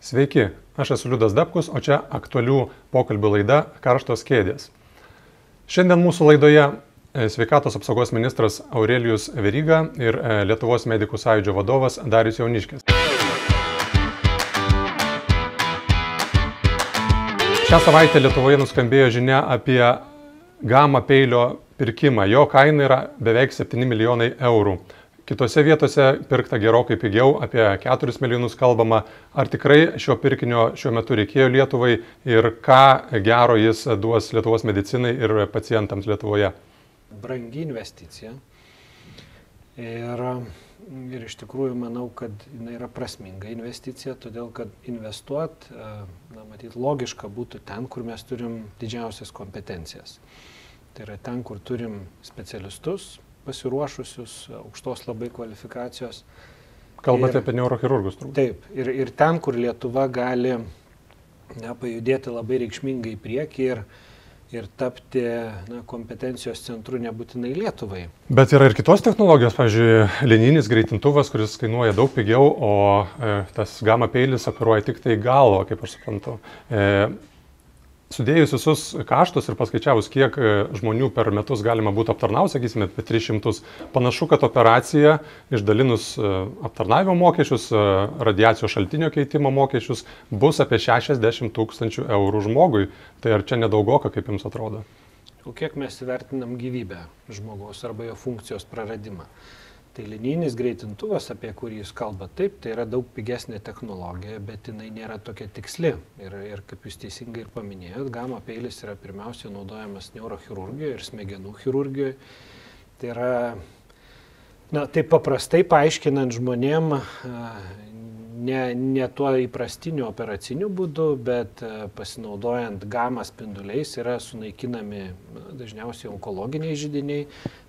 Sveiki, aš esu Liudas Dabkus, o čia aktualių pokalbių laida Karštos kėdės. Šiandien mūsų laidoje e, sveikatos apsaugos ministras Aurelijus Veryga ir e, Lietuvos medikų sąjūdžio vadovas Darius Jauniškis. Šią savaitę Lietuvoje nuskambėjo žinia apie gamą peilio pirkimą. Jo kaina yra beveik 7 milijonai eurų. Kitose vietose pirkta gerokai pigiau, apie 4 milijonus kalbama. Ar tikrai šio pirkinio šiuo metu reikėjo Lietuvai ir ką gero jis duos Lietuvos medicinai ir pacientams Lietuvoje? Brangi investicija. Ir, ir iš tikrųjų manau, kad jinai yra prasminga investicija, todėl kad investuot, na, matyt, logiška būtų ten, kur mes turim didžiausias kompetencijas. Tai yra ten, kur turim specialistus, pasiruošusius, aukštos labai kvalifikacijos. Kalbate ir, apie neurochirurgus, turbūt. Taip, ir, ir ten, kur Lietuva gali ne, pajudėti labai reikšmingai į priekį ir, ir tapti na, kompetencijos centru nebūtinai Lietuvai. Bet yra ir kitos technologijos, pavyzdžiui, linijinis greitintuvas, kuris kainuoja daug pigiau, o e, tas gama peilis operuoja tik tai galvą, kaip aš suprantu. E, Sudėjus visus kaštus ir paskaičiavus, kiek e, žmonių per metus galima būtų aptarnauti, sakysime, apie 300, panašu, kad operacija išdalinus e, aptarnavimo mokesčius, e, radiacijos šaltinio keitimo mokesčius bus apie 60 tūkstančių eurų žmogui. Tai ar čia nedaugoka, kaip jums atrodo? O kiek mes vertinam gyvybę žmogaus arba jo funkcijos praradimą? Tai linijinis greitintuvas apie kurį jūs kalbat taip tai yra daug pigesnė technologija bet jinai nėra tokia tiksli. Ir ir kaip jūs teisingai ir paminėjot gama peilis yra pirmiausia naudojamas neurochirurgijoj ir smegenų chirurgijoj. Tai yra na taip paprastai paaiškinant žmonėm ne ne tuo įprastiniu operaciniu būdu bet pasinaudojant gama spinduliais yra sunaikinami dažniausiai onkologiniai židiniai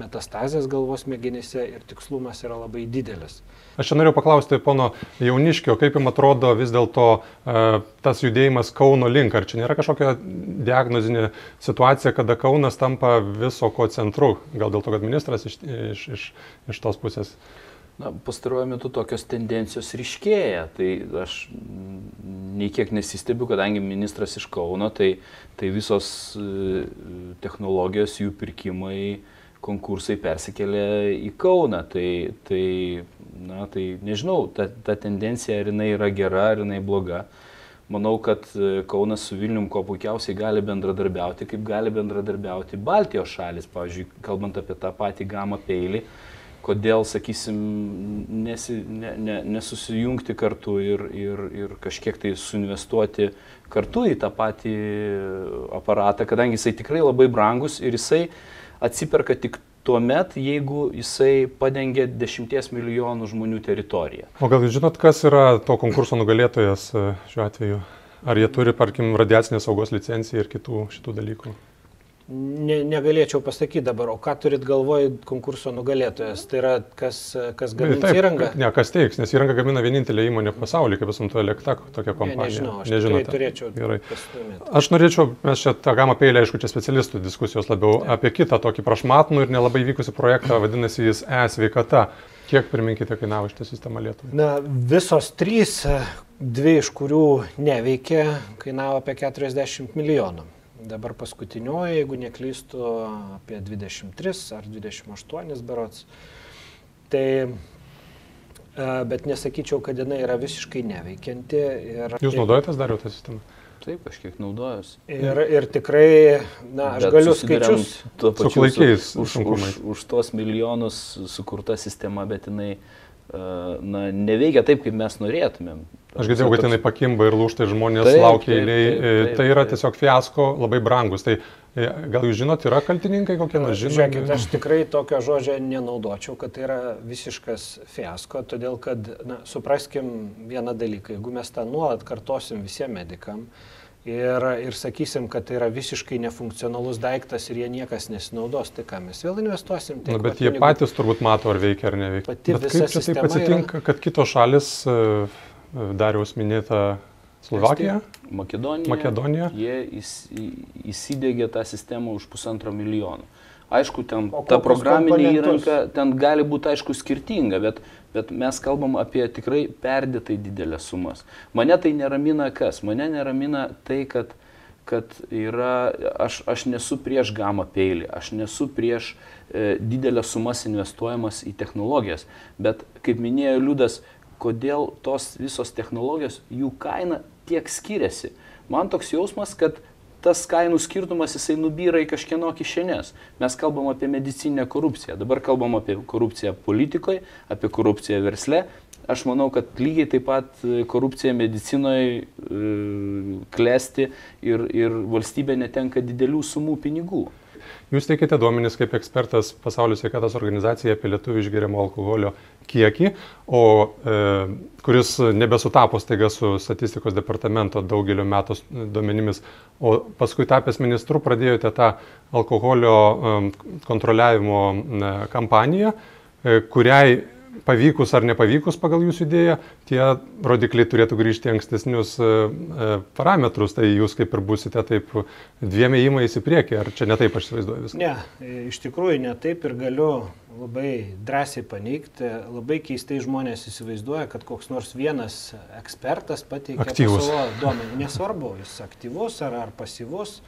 metastazės galvos smegenyse ir tikslumas yra labai didelis. Aš čia noriu paklausti pono Jauniškio, kaip jums atrodo vis dėlto uh, tas judėjimas Kauno link, ar čia nėra kažkokia diagnozinė situacija, kada Kaunas tampa viso ko centru, gal dėl to, kad ministras iš, iš, iš, iš tos pusės. Na, pastaruoju metu tokios tendencijos ryškėja, tai aš nei kiek nesistebiu, kadangi ministras iš Kauno, tai, tai visos e, technologijos, jų pirkimai, konkursai persikėlė į Kauną. Tai, tai, na, tai nežinau, ta, ta tendencija, ar jinai yra gera, ar jinai bloga. Manau, kad e, Kaunas su Vilnium kuo puikiausiai gali bendradarbiauti, kaip gali bendradarbiauti Baltijos šalis, pavyzdžiui, kalbant apie tą patį gamą peilį, kodėl, sakysim, nesi, ne, ne, nesusijungti kartu ir, ir, ir kažkiek tai suinvestuoti kartu į tą patį aparatą, kadangi jisai tikrai labai brangus ir jisai atsiperka tik tuo met, jeigu jisai padengia 10 milijonų žmonių teritoriją. O gal jūs žinot, kas yra to konkurso nugalėtojas e, šiuo atveju? Ar jie turi, tarkim, radiacinės saugos licenciją ir kitų šitų dalykų? Ne, negalėčiau pasakyti dabar, o ką turit galvoj konkurso nugalėtojas? Tai yra kas, kas gamins Taip, įrangą? Ne, kas teiks, nes įrangą gamina vienintelė įmonė pasaulyje, kaip esu Elektra, tokia kompanija. Ne, nežinau, aš Nežinote. turėčiau. Gerai. Aš norėčiau, mes čia tą gamą peilį, aišku, čia specialistų diskusijos labiau Taip. apie kitą tokį prašmatnų ir nelabai vykusi projektą, vadinasi jis e-sveikata. Kiek, priminkite, kainavo šitą sistemą Lietuvai? Na, visos trys, dvi iš kurių neveikė, kainavo apie 40 milijonų dabar paskutinioji, jeigu neklystu, apie 23 ar 28 berots. Tai, e, bet nesakyčiau, kad jinai yra visiškai neveikianti. Ir, Jūs naudojatės dar jau tą sistemą? Taip, kažkiek naudojuosi. Ir, ir tikrai, na, aš Bet galiu skaičius. Tuo pačiu laikais. Už, už, už tuos milijonus sukurta sistema, bet jinai na, neveikia taip, kaip mes norėtumėm. Aš girdėjau, kad jinai pakimba ir lūšta ir žmonės taip, laukia eiliai. Tai yra tiesiog fiasko, labai brangus. Tai e, gal jūs žinot, yra kaltininkai kokie nors žinomi? Žiūrėkit, aš tikrai tokio žodžio nenaudočiau, kad tai yra visiškas fiasko, todėl kad, na, supraskim vieną dalyką, jeigu mes tą nuolat kartosim visiems medikam, ir, ir sakysim, kad tai yra visiškai nefunkcionalus daiktas ir jie niekas nesinaudos, tai ką mes vėl investuosim. Tai Na, bet jie pinigų. patys turbūt mato, ar veikia ar neveikia. Pati bet kaip čia taip atsitinka, yra... kad kitos šalis uh, Dariaus minėta Slovakija. Makedonija. Makedonija. Jie įsidėgė tą sistemą už pusantro milijono. Aišku, ten ta programinė įranga, ten gali būti, aišku, skirtinga, bet, bet mes kalbam apie tikrai perdėtai didelės sumas. Mane tai neramina kas? Mane neramina tai, kad, kad yra, aš, aš nesu prieš gamą peilį, aš nesu prieš e, didelės sumas investuojamas į technologijas, bet kaip minėjo Liudas, kodėl tos visos technologijos, jų kaina tiek skiriasi. Man toks jausmas, kad tas kainų skirtumas jisai nubyra į kažkieno kišenės. Mes kalbam apie medicinę korupciją, dabar kalbam apie korupciją politikoje, apie korupciją versle. Aš manau, kad lygiai taip pat korupcija medicinoje e, klesti ir, ir valstybė netenka didelių sumų pinigų. Jūs teikite duomenys kaip ekspertas Pasaulio sveikatos organizacija apie lietuvių išgeriamo alkoholio kiekį, o, e, kuris nebesutapo staiga su statistikos departamento daugelio metų duomenimis, o paskui tapęs ministru pradėjote tą alkoholio e, kontroliavimo e, kampaniją, e, kuriai pavykus ar nepavykus pagal jūsų idėją, tie rodikliai turėtų grįžti ankstesnius e, e, parametrus, tai jūs kaip ir būsite taip dviem įimais į priekį, ar čia netaip aš įsivaizduoju viską? Ne, iš tikrųjų netaip ir galiu labai drąsiai paneigti, labai keistai žmonės įsivaizduoja, kad koks nors vienas ekspertas pateikia savo duomenį, nesvarbu, jis aktyvus ar, ar pasyvus.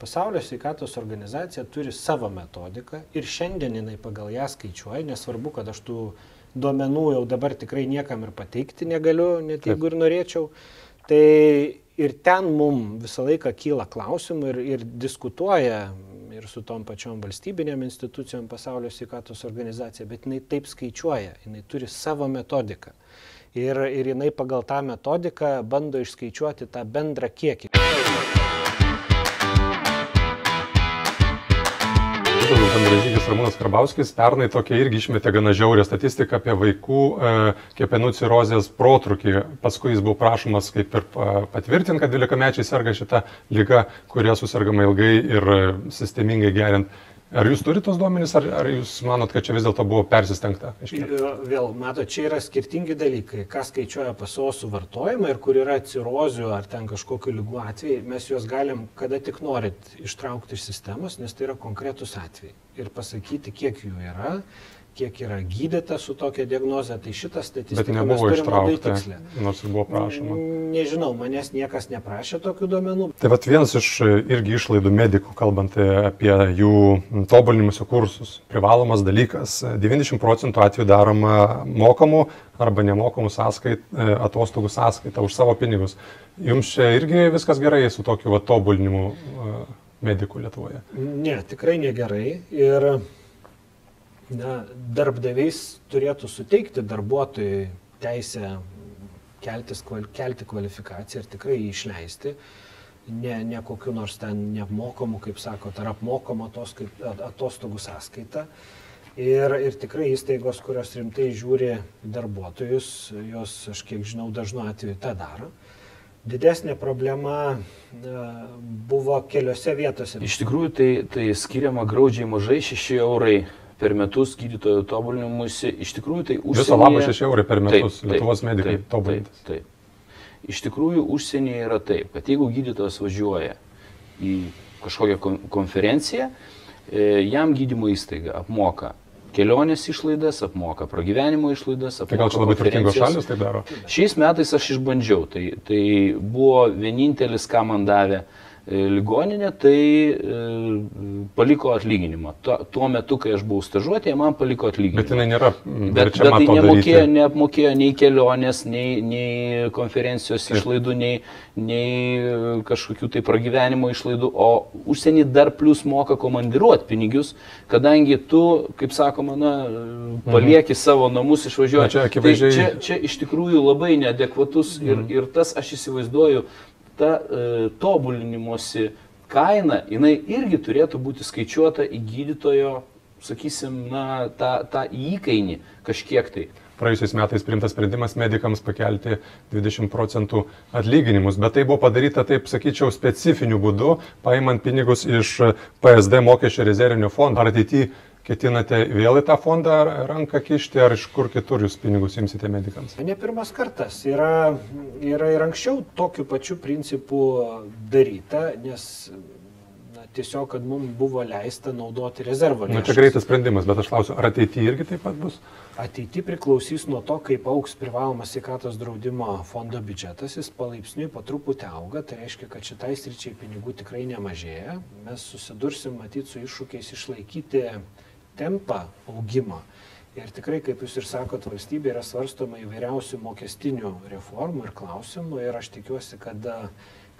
Pasaulio sveikatos organizacija turi savo metodiką ir šiandien jinai pagal ją skaičiuoja, nesvarbu, kad aš tų duomenų jau dabar tikrai niekam ir pateikti negaliu, net jeigu ir norėčiau. Tai ir ten mums visą laiką kyla klausimų ir, ir diskutuoja ir su tom pačiom valstybinėm institucijom pasaulio sveikatos organizacija, bet jinai taip skaičiuoja, jinai turi savo metodiką. Ir, ir jinai pagal tą metodiką bando išskaičiuoti tą bendrą kiekį. Ramūnas Karbauskis pernai tokia irgi išmetė gana žiaurę statistiką apie vaikų e, kepenų cirozės protrukį. Paskui jis buvo prašomas kaip ir patvirtinti, kad 12 mečiai serga šitą lygą, kuria susirgama ilgai ir e, sistemingai geriant Ar jūs turite tos duomenys, ar, ar jūs manot, kad čia vis dėlto buvo persistengta? Vėl, mato, čia yra skirtingi dalykai. Kas skaičiuoja paso suvartojimą ir kur yra cirozių ar ten kažkokiu lygų atvejai, mes juos galim, kada tik norit, ištraukti iš sistemos, nes tai yra konkretus atvejai. Ir pasakyti, kiek jų yra, kiek yra gydyta su tokia diagnoze, tai šitą statistiką mes turime labai tikslę. Nors ir buvo prašoma. Nežinau, manęs niekas neprašė tokių duomenų. Tai vat vienas iš irgi išlaidų medikų, kalbant apie jų tobulinimus kursus, privalomas dalykas. 90 procentų atveju daroma mokamų arba nemokamų sąskait, atostogų sąskaitą už savo pinigus. Jums čia irgi viskas gerai su tokiu vat, tobulinimu medikų Lietuvoje? Ne, tikrai negerai. Ir na, darbdaviais turėtų suteikti darbuotojui teisę keltis, kelti kvalifikaciją ir tikrai jį išleisti, ne, ne kokiu nors ten neapmokamu, kaip sakot, ar apmokamu atostogų sąskaitą. Ir, ir tikrai įstaigos, kurios rimtai žiūri darbuotojus, jos, aš kiek žinau, dažnu atveju tą daro. Didesnė problema buvo keliose vietose. Iš tikrųjų, tai, tai skiriama graudžiai mažai 6 eurai per metus gydytojo tobulinimuisi, iš tikrųjų tai užsienyje... Viso labo 6 eurų per metus taip, Lietuvos medikai tobulintis. Taip, taip. Iš tikrųjų užsienyje yra taip, kad jeigu gydytojas važiuoja į kažkokią konferenciją, e, jam gydymo įstaiga apmoka kelionės išlaidas, apmoka pragyvenimo išlaidas. Tai gal čia labai turtingos šalis tai daro? Šiais metais aš išbandžiau, tai, tai buvo vienintelis, ką man davė uh, E, ligoninė, tai e, paliko atlyginimą. Tuo, metu, kai aš buvau stažuotėje, man paliko atlyginimą. Bet jinai nėra. Bet, bet tai nemokėjo, neapmokėjo nei kelionės, nei, nei konferencijos išlaidų, nei, nei kažkokių tai pragyvenimo išlaidų, o užsienį dar plus moka komandiruoti pinigius, kadangi tu, kaip sakoma, na, palieki mhm. savo namus išvažiuoti. Čia, akivaizdžiai... tai čia, čia iš tikrųjų labai neadekvatus mhm. ir, ir tas aš įsivaizduoju, ta e, tobulinimuose kaina, jinai irgi turėtų būti skaičiuota į gydytojo, sakysim, na, tą, tą įkainį kažkiek tai. Praėjusiais metais priimtas sprendimas medikams pakelti 20 procentų atlyginimus, bet tai buvo padaryta, taip sakyčiau, specifiniu būdu, paimant pinigus iš PSD mokesčio rezervinio fondo. Ar ateityje ketinate vėl į tą fondą ranką kišti, ar iš kur kitur jūs pinigus imsite medikams? Ne pirmas kartas. Yra, yra ir anksčiau tokiu pačiu principu daryta, nes na, tiesiog, kad mums buvo leista naudoti rezervo Na, lėšas. čia greitas sprendimas, bet aš klausiu, ar ateityje irgi taip pat bus? Ateity priklausys nuo to, kaip auks privalomas sveikatos draudimo fondo biudžetas, jis palaipsniui po truputį auga, tai reiškia, kad šitai sričiai pinigų tikrai nemažėja. Mes susidursim matyti su iššūkiais išlaikyti tempą augimo. Ir tikrai, kaip jūs ir sakot, valstybė yra svarstoma įvairiausių mokestinių reformų ir klausimų ir aš tikiuosi, kad,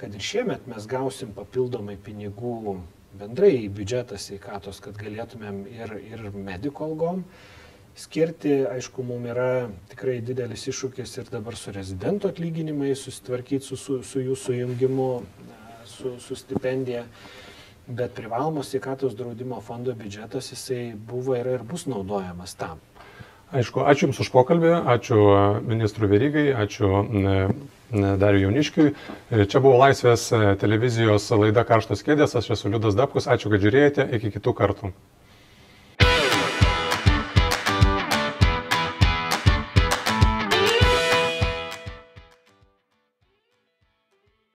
kad ir šiemet mes gausim papildomai pinigų bendrai į biudžetą sveikatos, kad galėtumėm ir, ir mediko algom skirti. Aišku, mums yra tikrai didelis iššūkis ir dabar su rezidentų atlyginimai susitvarkyti su, su, su jų sujungimu, su, su stipendija. Bet privalomos sveikatos draudimo fondo biudžetas jisai buvo yra ir bus naudojamas tam. Aišku, ačiū Jums už pokalbį, ačiū ministrui Verygai, ačiū Dariu Jauniškiui. Čia buvo Laisvės televizijos laida Karštos kėdės, aš esu Liudas Dabkus, ačiū, kad žiūrėjote, iki kitų kartų.